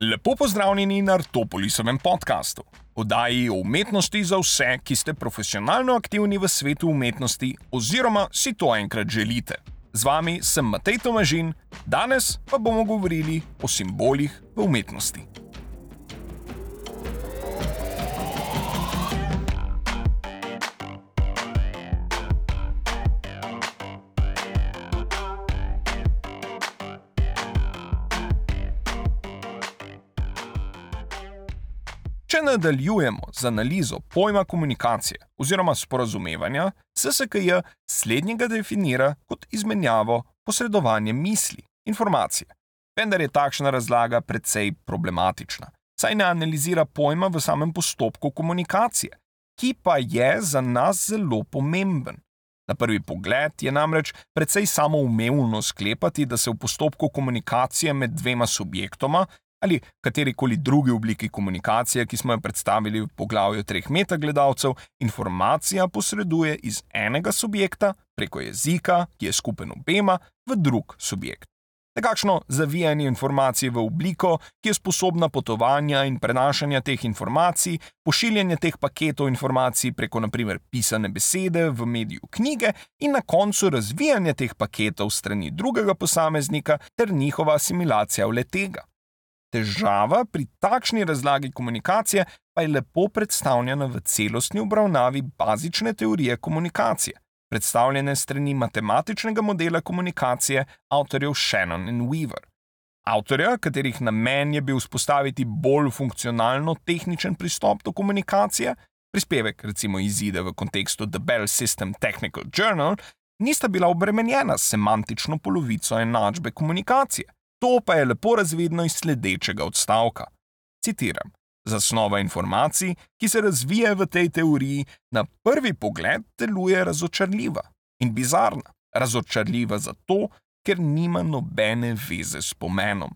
Lepo pozdravljeni na Artopolisovem podkastu, oddaji o umetnosti za vse, ki ste profesionalno aktivni v svetu umetnosti oziroma si to enkrat želite. Z vami sem Matej Tomažin, danes pa bomo govorili o simbolih v umetnosti. Nadaljujemo z analizo pojma komunikacije oziroma sporazumevanja, SSKJ slednjega definira kot izmenjavo, posredovanje misli, informacije. Vendar je takšna razlaga precej problematična, saj ne analizira pojma v samem postopku komunikacije, ki pa je za nas zelo pomemben. Na prvi pogled je namreč precej samoumevno sklepati, da se v postopku komunikacije med dvema subjektoma ali katerikoli drugi obliki komunikacije, ki smo jo predstavili v poglavju treh metagledalcev, informacija posreduje iz enega subjekta preko jezika, ki je skupen obema, v drug subjekt. Nekakšno zavijanje informacij v obliko, ki je sposobna potovanja in prenašanja teh informacij, pošiljanje teh paketov informacij preko naprimer pisane besede v mediju knjige in na koncu razvijanje teh paketov strani drugega posameznika ter njihova asimilacija v letega. Težava pri takšni razlagi komunikacije pa je lepo predstavljena v celostni obravnavi bazične teorije komunikacije, predstavljene strani matematičnega modela komunikacije avtorjev Shannon in Weaver. Avtorja, katerih namen je bil vzpostaviti bolj funkcionalno-tehničen pristop do komunikacije, prispevek recimo izide v kontekstu The Bell System Technical Journal, nista bila obremenjena s semantično polovico enačbe komunikacije. To pa je lepo razvidno iz sledečega odstavka. Citiram: Zasnova informacij, ki se razvija v tej teoriji, na prvi pogled deluje razočarljiva in bizarna. Razočarljiva zato, ker nima nobene veze s pomenom.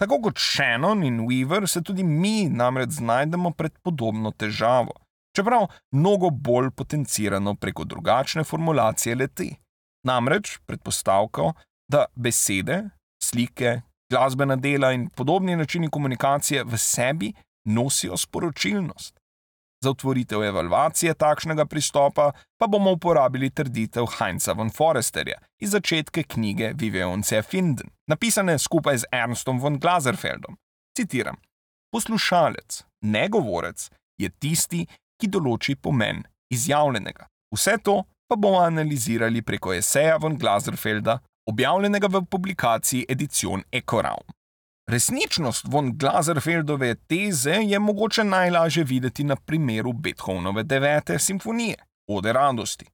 Tako kot Shannon in Weaver se tudi mi namreč znajdemo pred podobno težavo, čeprav mnogo bolj potencirano preko drugačne formulacije leti. Namreč predpostavko, da besede, slike, glasbena dela in podobni načini komunikacije v sebi nosijo sporočilnost. Za otvoritev evalvacije takšnega pristopa pa bomo uporabili trditev Heinza von Foresterja iz začetka knjige Viveonce Finden, napisane skupaj z Ernstom von Glaserfeldom. Citiram: Poslušalec, ne govorec, je tisti, ki določi pomen izjavljenega. Vse to pa bomo analizirali preko eseja von Glaserfelda objavljenega v publikaciji Edition Ecoraum. Resničnost von Glaserfeldove teze je mogoče najlažje videti na primeru Beethovenove devete simfonije, Ode radosti.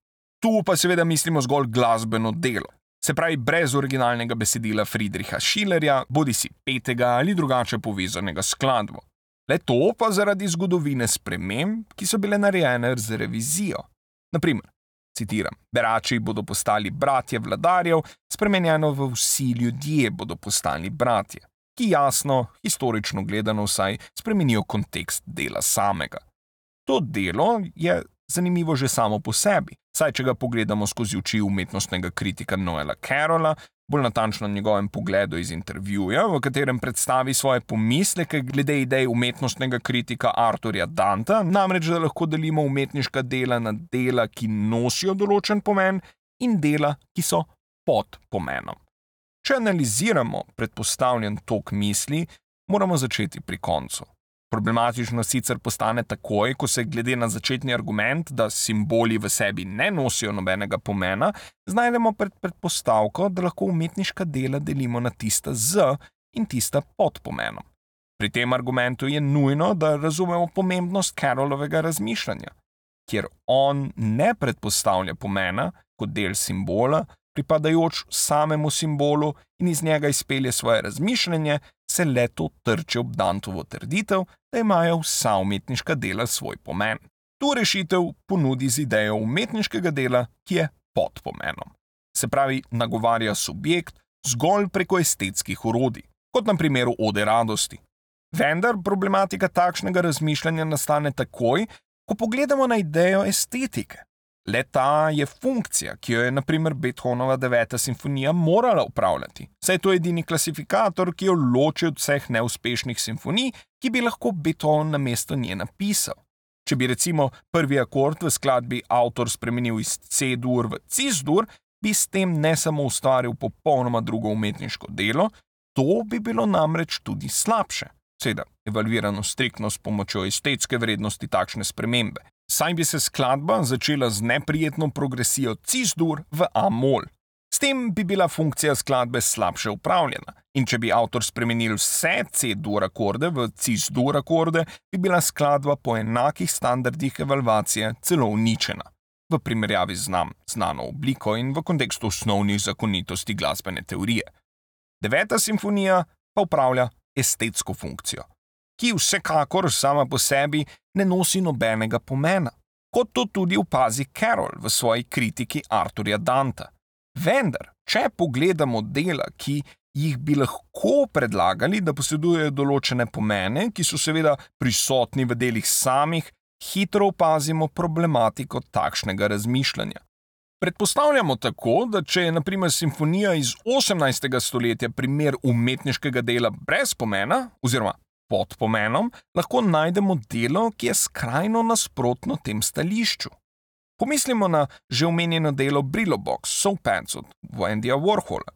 Tu pa seveda mislimo zgolj glasbeno delo, se pravi brez originalnega besedila Friedricha Schillerja, bodi si petega ali drugače povezanega skladbo. Le to pa zaradi zgodovine sprememb, ki so bile narejene z revizijo. Naprimer, Citiram: Berači bodo postali bratje vladarjev, spremenjeno v vsi ljudje bodo postali bratje, ki jasno, historično gledano vsaj, spremenijo kontekst dela samega. To delo je zanimivo že samo po sebi, saj če ga pogledamo skozi oči umetnostnega kritika Noela Carola, bolj natančno njegovem pogledu iz intervjuja, v katerem predstavi svoje pomisleke glede idej umetnostnega kritika Arturja Danta, namreč da lahko delimo umetniška dela na dela, ki nosijo določen pomen, in dela, ki so pod pomenom. Če analiziramo predpostavljen tok misli, moramo začeti pri koncu. Problematično sicer postane takoj, ko se glede na začetni argument, da simboli v sebi ne nosijo nobenega pomena, znajdemo pred predpostavko, da lahko umetniška dela delimo na tista z in tista pod pomenom. Pri tem argumentu je nujno, da razumemo pomembnost Carolovega razmišljanja, kjer on ne predpostavlja pomena kot del simbola, pripadajoč samemu simbolu in iz njega izpelje svoje razmišljanje, se le to trče ob Dantovo trditev, da imajo vsa umetniška dela svoj pomen. Tu rešitev ponudi z idejo umetniškega dela, ki je pod pomenom. Se pravi, nagovarja subjekt zgolj preko estetskih urodij, kot na primeru ode radosti. Vendar problematika takšnega razmišljanja nastane takoj, ko pogledamo na idejo estetike. Leta je funkcija, ki jo je naprimer Beethovenova deveta simfonija morala upravljati, saj je to edini klasifikator, ki jo loči od vseh neuspešnih simfonij, ki bi lahko Beethoven na mesto nje napisal. Če bi recimo prvi akord v skladbi avtor spremenil iz C-dur v C-dur, bi s tem ne samo ustvaril popolnoma drugo umetniško delo, to bi bilo namreč tudi slabše. Seveda, evalvirano striktno s pomočjo estetske vrednosti takšne spremembe saj bi se skladba začela z neprijetno progresijo C-dur v A-mol. S tem bi bila funkcija skladbe slabše upravljena, in če bi avtor spremenil vse C-dur akorde v C-dur akorde, bi bila skladba po enakih standardih evalvacije celo uničena. V primerjavi z nam, znano obliko in v kontekstu osnovnih zakonitosti glasbene teorije. Deveta simfonija pa upravlja estetsko funkcijo ki vsekakor sama po sebi ne nosi nobenega pomena, kot to tudi opazi Carol v svoji kritiki Arturja Danta. Vendar, če pogledamo dela, ki jih bi lahko predlagali, da posedujejo določene pomene, ki so seveda prisotni v delih samih, hitro opazimo problematiko takšnega razmišljanja. Predpostavljamo tako, da če je naprimer simfonija iz 18. stoletja primer umetniškega dela brez pomena, oziroma pod pomenom, lahko najdemo delo, ki je skrajno nasprotno tem stališču. Pomislimo na že omenjeno delo Brillo Box, Soapants od Wendyja Warhola.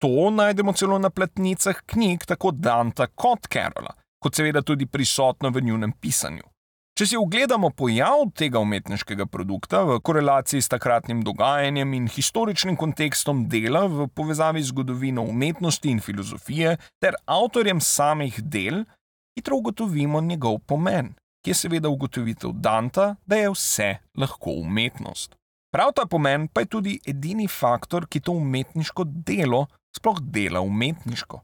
To najdemo celo na platnicah knjig tako Danta kot Carola, kot seveda tudi prisotno v njunem pisanju. Če si ogledamo pojav tega umetniškega produkta v korelaciji s takratnim dogajanjem in historičnim kontekstom dela v povezavi z zgodovino umetnosti in filozofije ter avtorjem samih del, hitro ugotovimo njegov pomen, ki je seveda ugotovitev Danta, da je vse lahko umetnost. Prav ta pomen pa je tudi edini faktor, ki to umetniško delo sploh dela umetniško.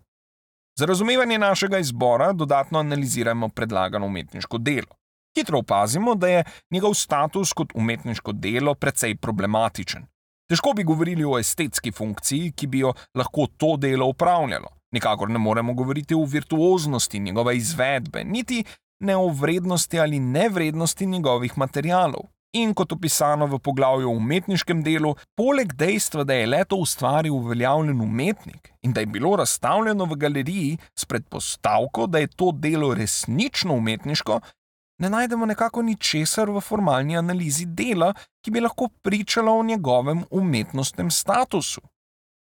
Za razumevanje našega izbora dodatno analiziramo predlagano umetniško delo. Hitro opazimo, da je njegov status kot umetniško delo precej problematičen. Težko bi govorili o estetski funkciji, ki bi jo lahko to delo upravljalo. Nikakor ne moremo govoriti o virtuoznosti njegove izvedbe, niti ne o vrednosti ali nevrednosti njegovih materialov. In kot opisano v poglavju o umetniškem delu, poleg dejstva, da je leto ustvaril uveljavljen umetnik in da je bilo razstavljeno v galeriji s predpostavko, da je to delo resnično umetniško, ne najdemo nekako ničesar v formalni analizi dela, ki bi lahko pričala o njegovem umetnostnem statusu.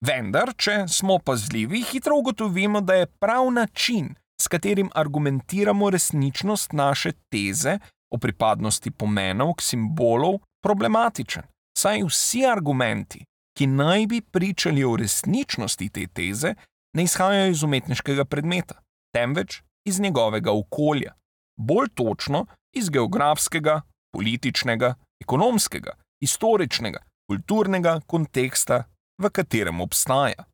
Vendar, če smo pazljivi, hitro ugotovimo, da je prav način, s katerim argumentiramo resničnost naše teze o pripadnosti pomenov k simbolov, problematičen. Saj vsi argumenti, ki naj bi pričali o resničnosti te teze, ne izhajajo iz umetniškega predmeta, temveč iz njegovega okolja. Bolj točno iz geografskega, političnega, ekonomskega, historičnega, kulturnega konteksta v katerem obstaja.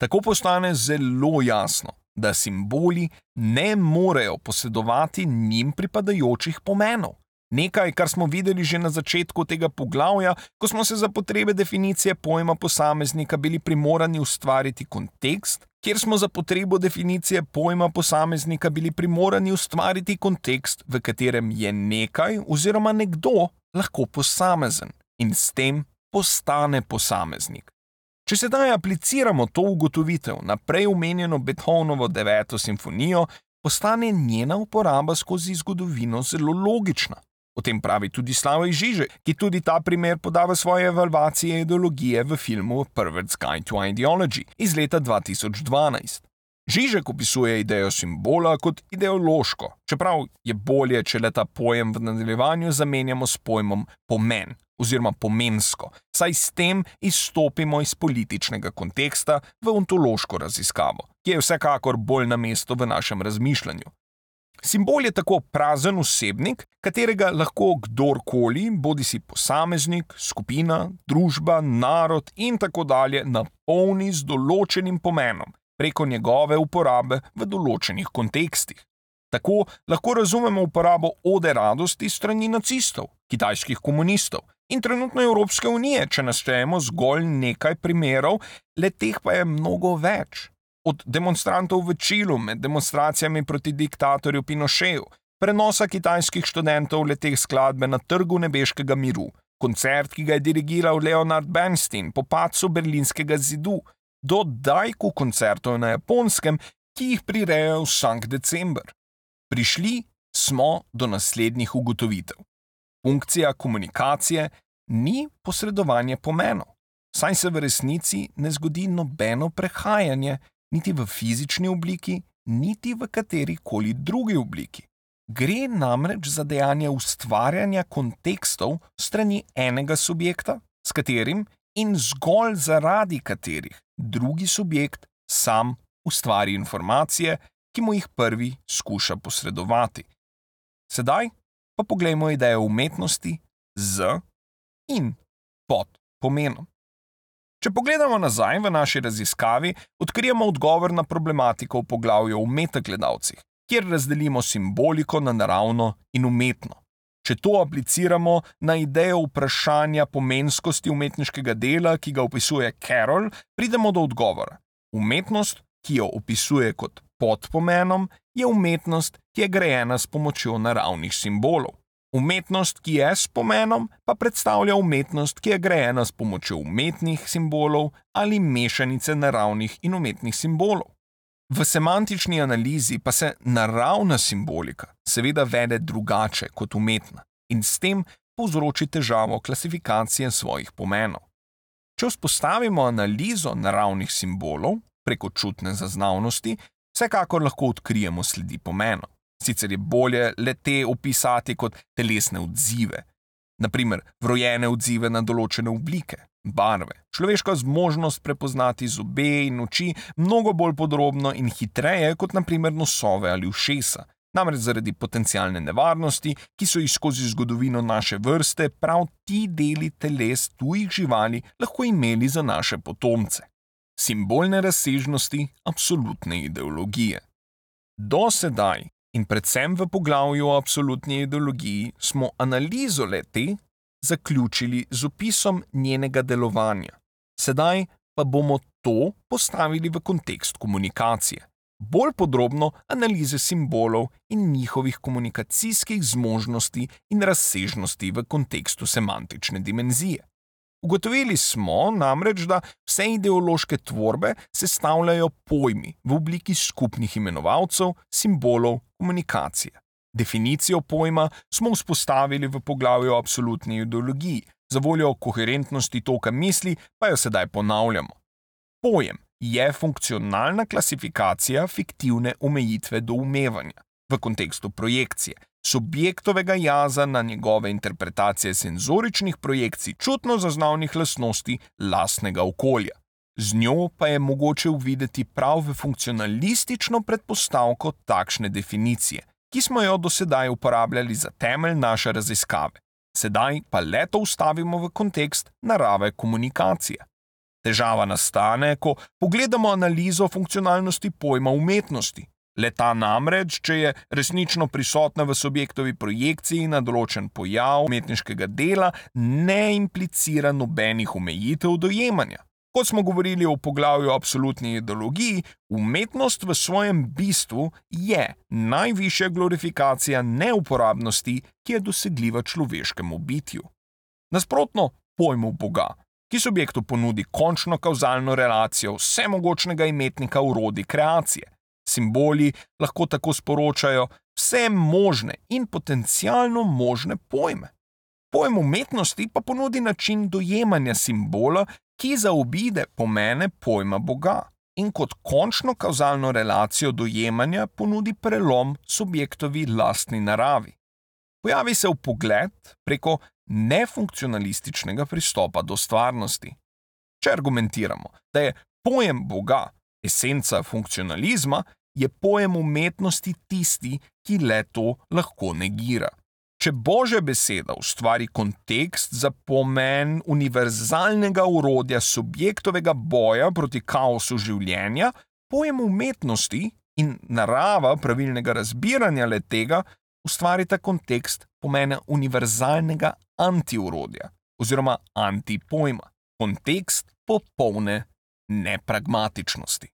Tako postane zelo jasno, da simboli ne morejo posedovati njim pripadajočih pomenov. Nekaj, kar smo videli že na začetku tega poglavja, ko smo se za potrebe definicije pojma posameznika bili primorani ustvariti kontekst, kjer smo za potrebo definicije pojma posameznika bili primorani ustvariti kontekst, v katerem je nekaj oziroma nekdo lahko posamezen in s tem postane posameznik. Če sedaj apliciramo to ugotovitev na prej omenjeno Beethovenovo deveto simfonijo, postane njena uporaba skozi zgodovino zelo logična. O tem pravi tudi Slavoj Žiže, ki tudi ta primer poda v svoje evalvacije ideologije v filmu Pervert's Guide to Ideology iz leta 2012. Žižek opisuje idejo simbola kot ideološko, čeprav je bolje, če le ta pojem v nadaljevanju zamenjamo s pojmom pomen oziroma pomensko, saj s tem izstopimo iz političnega konteksta v ontološko raziskavo, ki je vsekakor bolj na mestu v našem razmišljanju. Simbol je tako prazen osebnik, katerega lahko kdorkoli, bodi si posameznik, skupina, družba, narod in tako dalje, napolni z določenim pomenom preko njegove uporabe v določenih kontekstih. Tako lahko razumemo uporabo ode radosti strani nacistov, kitajskih komunistov in trenutno Evropske unije, če naštejemo zgolj nekaj primerov, le teh pa je mnogo več. Od demonstrantov v Čilu med demonstracijami proti diktatorju Pinošeju, prenosa kitajskih študentov leteh skladbe na trgu nebeškega miru, koncert, ki ga je dirigiral Leonard Bernstein po padcu berlinskega zidu, do dajku koncertov na japonskem, ki jih prirejajo vsak december. Prišli smo do naslednjih ugotovitev. Funkcija komunikacije ni posredovanje pomenov, saj se v resnici ne zgodi nobeno prehajanje, niti v fizični obliki, niti v kateri koli drugi obliki. Gre namreč za dejanje ustvarjanja kontekstov strani enega subjekta, s katerim in zgolj zaradi katerih drugi subjekt sam ustvari informacije, ki mu jih prvi skuša posredovati. Sedaj pa poglejmo idejo umetnosti z in pod pomenom. Če pogledamo nazaj v naši raziskavi, odkrijemo odgovor na problematiko v poglavju o metagledalcih, kjer razdelimo simboliko na naravno in umetno. Če to apliciramo na idejo vprašanja pomenskosti umetniškega dela, ki ga opisuje Carroll, pridemo do odgovora. Umetnost, ki jo opisuje kot pod pomenom, je umetnost, ki je grejena s pomočjo naravnih simbolov. Umetnost, ki je s pomenom, pa predstavlja umetnost, ki je grejena s pomočjo umetnih simbolov ali mešanice naravnih in umetnih simbolov. V semantični analizi pa se naravna simbolika seveda vede drugače kot umetna in s tem povzroči težavo klasifikacije svojih pomenov. Če vzpostavimo analizo naravnih simbolov preko čutne zaznavnosti, vsekakor lahko odkrijemo sledi pomenov. Sicer je bolje le te opisati kot telesne odzive, naprimer vrojene odzive na določene oblike, barve, človeška zmožnost prepoznati zobe in oči mnogo bolj podrobno in hitreje kot naprimer nosove ali ušesa. Namreč zaradi potencijalne nevarnosti, ki so jih skozi zgodovino naše vrste, prav ti deli teles tujih živali lahko imeli za naše potomce. Simbolne razsežnosti absolutne ideologije. Do sedaj in predvsem v poglavju o absolutni ideologiji smo analizo lete zaključili z opisom njenega delovanja. Sedaj pa bomo to postavili v kontekst komunikacije, bolj podrobno analize simbolov in njihovih komunikacijskih zmožnosti in razsežnosti v kontekstu semantične dimenzije. Ugotovili smo namreč, da vse ideološke tvorbe sestavljajo pojmi v obliki skupnih imenovalcev, simbolov, komunikacije. Definicijo pojma smo vzpostavili v poglavju o absolutni ideologiji, za voljo koherentnosti toka misli pa jo sedaj ponavljamo. Pojem je funkcionalna klasifikacija fiktivne omejitve doumevanja v kontekstu projekcije, subjektovega jaza na njegove interpretacije senzoričnih projekcij čutno zaznavnih lastnosti lastnega okolja. Z njo pa je mogoče uvideti prav v funkcionalistično predpostavko takšne definicije, ki smo jo do sedaj uporabljali za temelj naše raziskave. Sedaj pa leto ustavimo v kontekst narave komunikacije. Težava nastane, ko pogledamo analizo funkcionalnosti pojma umetnosti, Leta namreč, če je resnično prisotna v subjektovi projekciji na določen pojav umetniškega dela, ne implicira nobenih omejitev dojemanja. Kot smo govorili o poglavju o absolutni ideologiji, umetnost v svojem bistvu je najvišja glorifikacija neuporabnosti, ki je dosegljiva človeškemu bitju. Nasprotno pojmu Boga, ki subjektu ponudi končno kauzalno relacijo vsemogočnega imetnika urodi kreacije. Simboli lahko tako sporočajo vse možne in potencialno možne pojme. Pojem umetnosti pa ponudi način dojemanja simbola, ki zaobide pomene pojma Boga in kot končno kauzalno relacijo dojemanja ponudi prelom subjektovi lastni naravi. Pojavi se v pogled preko nefunkcionalističnega pristopa do stvarnosti. Če argumentiramo, da je pojem Boga esenca funkcionalizma, je pojem umetnosti tisti, ki le to lahko negira. Če božja beseda ustvari kontekst za pomen univerzalnega urodja subjektovega boja proti kaosu življenja, pojem umetnosti in narava pravilnega razbiranja le tega ustvarita kontekst pomena univerzalnega antiurodja oziroma antipojma, kontekst popolne nepragmatičnosti.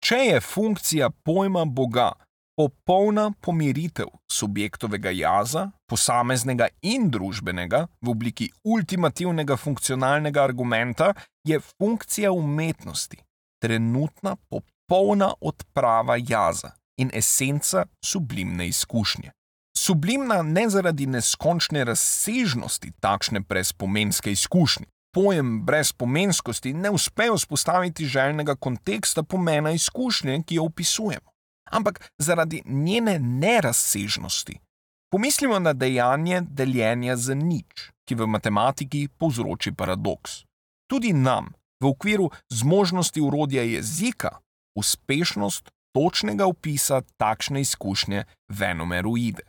Če je funkcija pojma Boga popolna pomiritev subjektovega jaza, posameznega in družbenega, v obliki ultimativnega funkcionalnega argumenta, je funkcija umetnosti, trenutna popolna odprava jaza in esenca sublimne izkušnje. Sublimna ne zaradi neskončne razsežnosti takšne brezpomenske izkušnje. Pojem brezpomenskosti ne uspe vzpostaviti željnega konteksta pomena izkušnje, ki jo opisujemo ampak zaradi njene nerazsežnosti. Pomislimo na dejanje deljenja za nič, ki v matematiki povzroči paradoks. Tudi nam, v okviru zmožnosti urodja jezika, uspešnost točnega opisa takšne izkušnje venomeruide.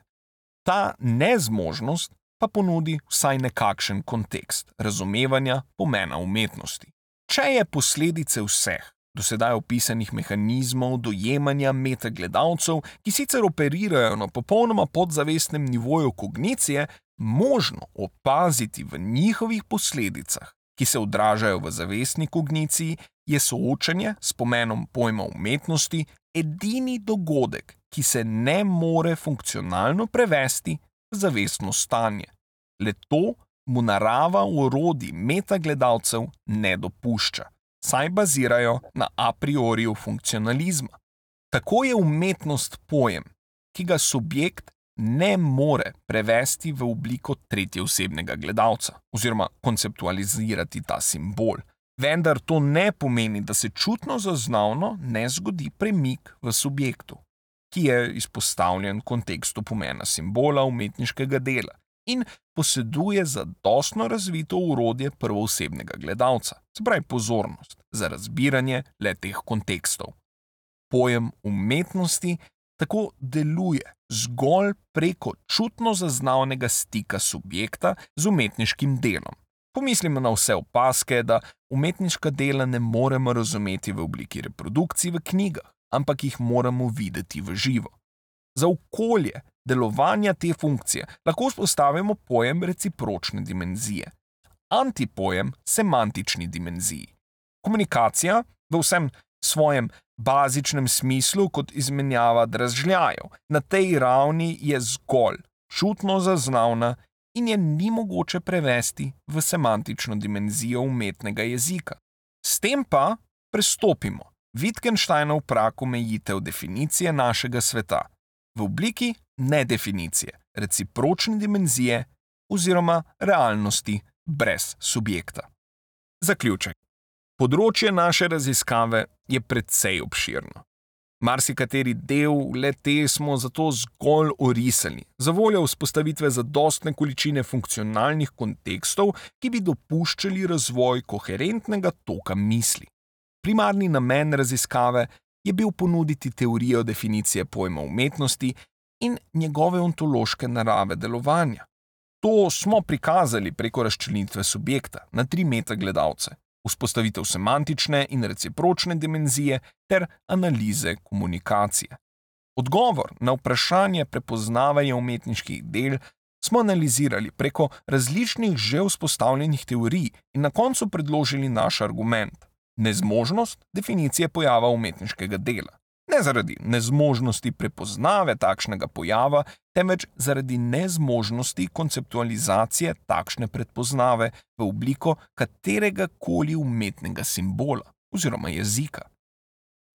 Ta nezmožnost pa ponudi vsaj nekakšen kontekst razumevanja pomena umetnosti. Če je posledice vseh, do sedaj opisanih mehanizmov dojemanja metagledalcev, ki sicer operirajo na popolnoma podzavestnem nivoju kognicije, možno opaziti v njihovih posledicah, ki se odražajo v zavestni kogniciji, je soočanje s pomenom pojma umetnosti edini dogodek, ki se ne more funkcionalno prevesti zavestno stanje. Le to mu narava urodi metagledalcev ne dopušča saj bazirajo na a priori funkcionalizma. Tako je umetnost pojem, ki ga subjekt ne more prevesti v obliko tretjeosebnega gledalca oziroma konceptualizirati ta simbol. Vendar to ne pomeni, da se čutno zaznavno ne zgodi premik v subjektu, ki je izpostavljen kontekstu pomena simbola umetniškega dela in poseduje zadostno razvito urodje prvoosebnega gledalca, se pravi pozornost za razbiranje le teh kontekstov. Pojem umetnosti tako deluje zgolj preko čutno zaznavnega stika subjekta z umetniškim delom. Pomislimo na vse opaske, da umetniška dela ne moremo razumeti v obliki reprodukcij v knjigah, ampak jih moramo videti v živo. Za okolje, delovanja te funkcije lahko vzpostavimo pojem recipročne dimenzije, antipojem semantični dimenziji. Komunikacija v vsem svojem bazičnem smislu kot izmenjava dražljajev na tej ravni je zgolj čutno zaznavna in je ni mogoče prevesti v semantično dimenzijo umetnega jezika. S tem pa prestopimo Wittgensteinov prak omejitev definicije našega sveta v obliki nedefinicije, recipročne dimenzije oziroma realnosti brez subjekta. Zaključek. Področje naše raziskave je precej obširno. Marsikateri del le te smo zato zgolj orisali, za voljo vzpostavitve zadostne količine funkcionalnih kontekstov, ki bi dopuščali razvoj koherentnega toka misli. Primarni namen raziskave je bil ponuditi teorijo definicije pojma umetnosti in njegove ontološke narave delovanja. To smo prikazali preko razčlenitve subjekta na tri metagledalce, vzpostavitev semantične in recipročne dimenzije ter analize komunikacije. Odgovor na vprašanje prepoznavanja umetniških del smo analizirali preko različnih že vzpostavljenih teorij in na koncu predložili naš argument: nezmožnost definicije pojava umetniškega dela ne zaradi nezmožnosti prepoznave takšnega pojava, temveč zaradi nezmožnosti konceptualizacije takšne prepoznave v obliko katerega koli umetnega simbola oziroma jezika.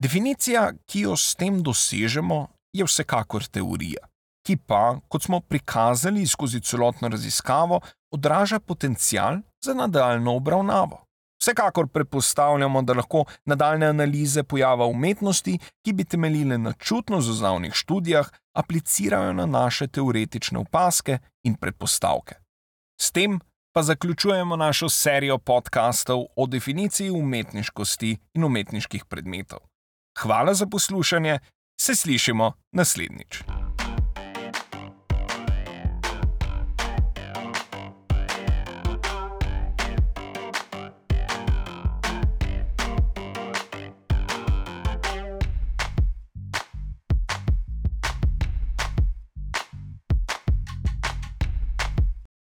Definicija, ki jo s tem dosežemo, je vsekakor teorija, ki pa, kot smo prikazali skozi celotno raziskavo, odraža potencial za nadaljno obravnavo. Vsekakor predpostavljamo, da lahko nadaljne analize pojava umetnosti, ki bi temeljile na čutno zaznavnih študijah, aplicirajo na naše teoretične opaske in predpostavke. S tem pa zaključujemo našo serijo podkastov o definiciji umetniškosti in umetniških predmetov. Hvala za poslušanje, se slišimo naslednjič.